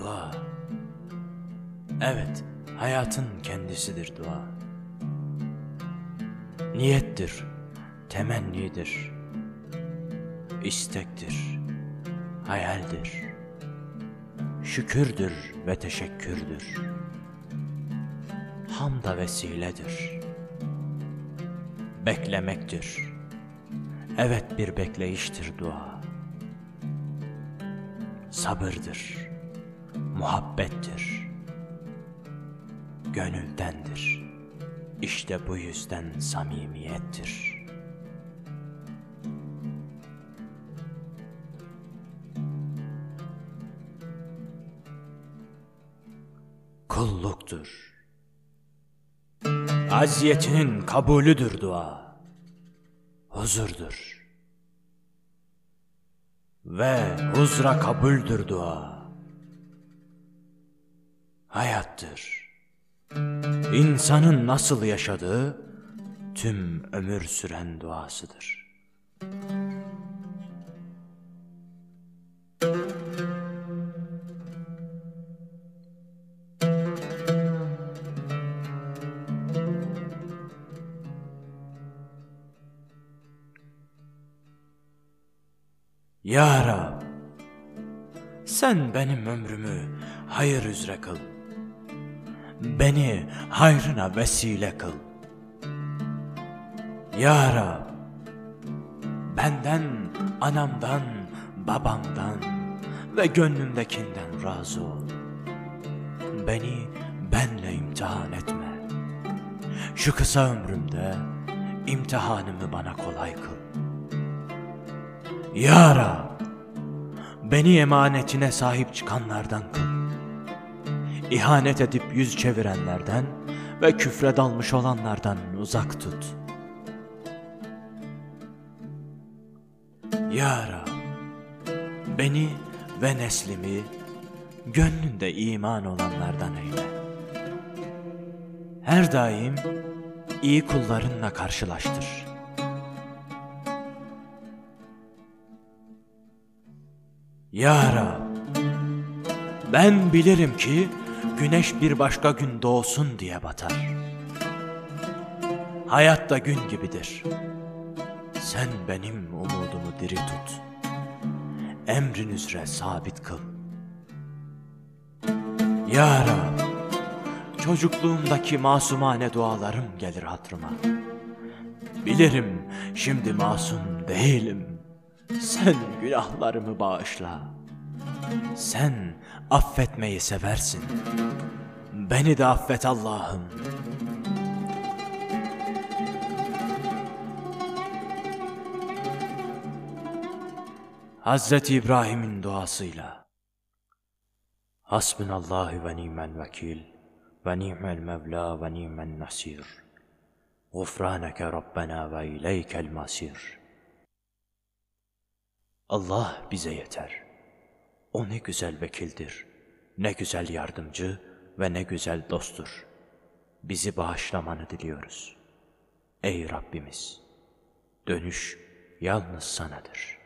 Dua. Evet, hayatın kendisidir dua. Niyettir, temennidir, istektir, hayaldir, şükürdür ve teşekkürdür. Hamda vesiledir, beklemektir. Evet bir bekleyiştir dua. Sabırdır, muhabbettir, gönüldendir. İşte bu yüzden samimiyettir. Kulluktur. Aziyetinin kabulüdür dua. Huzurdur. Ve huzra kabuldür dua. Hayattır. İnsanın nasıl yaşadığı tüm ömür süren duasıdır. Ya Rab, sen benim ömrümü hayır üzere kıl. Beni hayrına vesile kıl. Ya Rab, benden, anamdan, babamdan ve gönlümdekinden razı ol. Beni benle imtihan etme. Şu kısa ömrümde imtihanımı bana kolay kıl. Ya Rab, beni emanetine sahip çıkanlardan kıl. İhanet edip yüz çevirenlerden ve küfre dalmış olanlardan uzak tut. Ya Rab, beni ve neslimi gönlünde iman olanlardan eyle. Her daim iyi kullarınla karşılaştır. Ya Rab, ben bilirim ki güneş bir başka gün doğsun diye batar. Hayat da gün gibidir. Sen benim umudumu diri tut. Emrin üzere sabit kıl. Ya Rab, çocukluğumdaki masumane dualarım gelir hatırıma. Bilirim şimdi masum değilim. Sen günahlarımı bağışla. Sen affetmeyi seversin. Beni de affet Allah'ım. Hazreti İbrahim'in duasıyla. Hasbunallahu ve ni'mel vekil ve ni'mel mevla ve ni'men nasir. Gufraneke Rabbena ve ileykel masir. Allah bize yeter. O ne güzel vekildir, ne güzel yardımcı ve ne güzel dosttur. Bizi bağışlamanı diliyoruz. Ey Rabbimiz, dönüş yalnız sanadır.''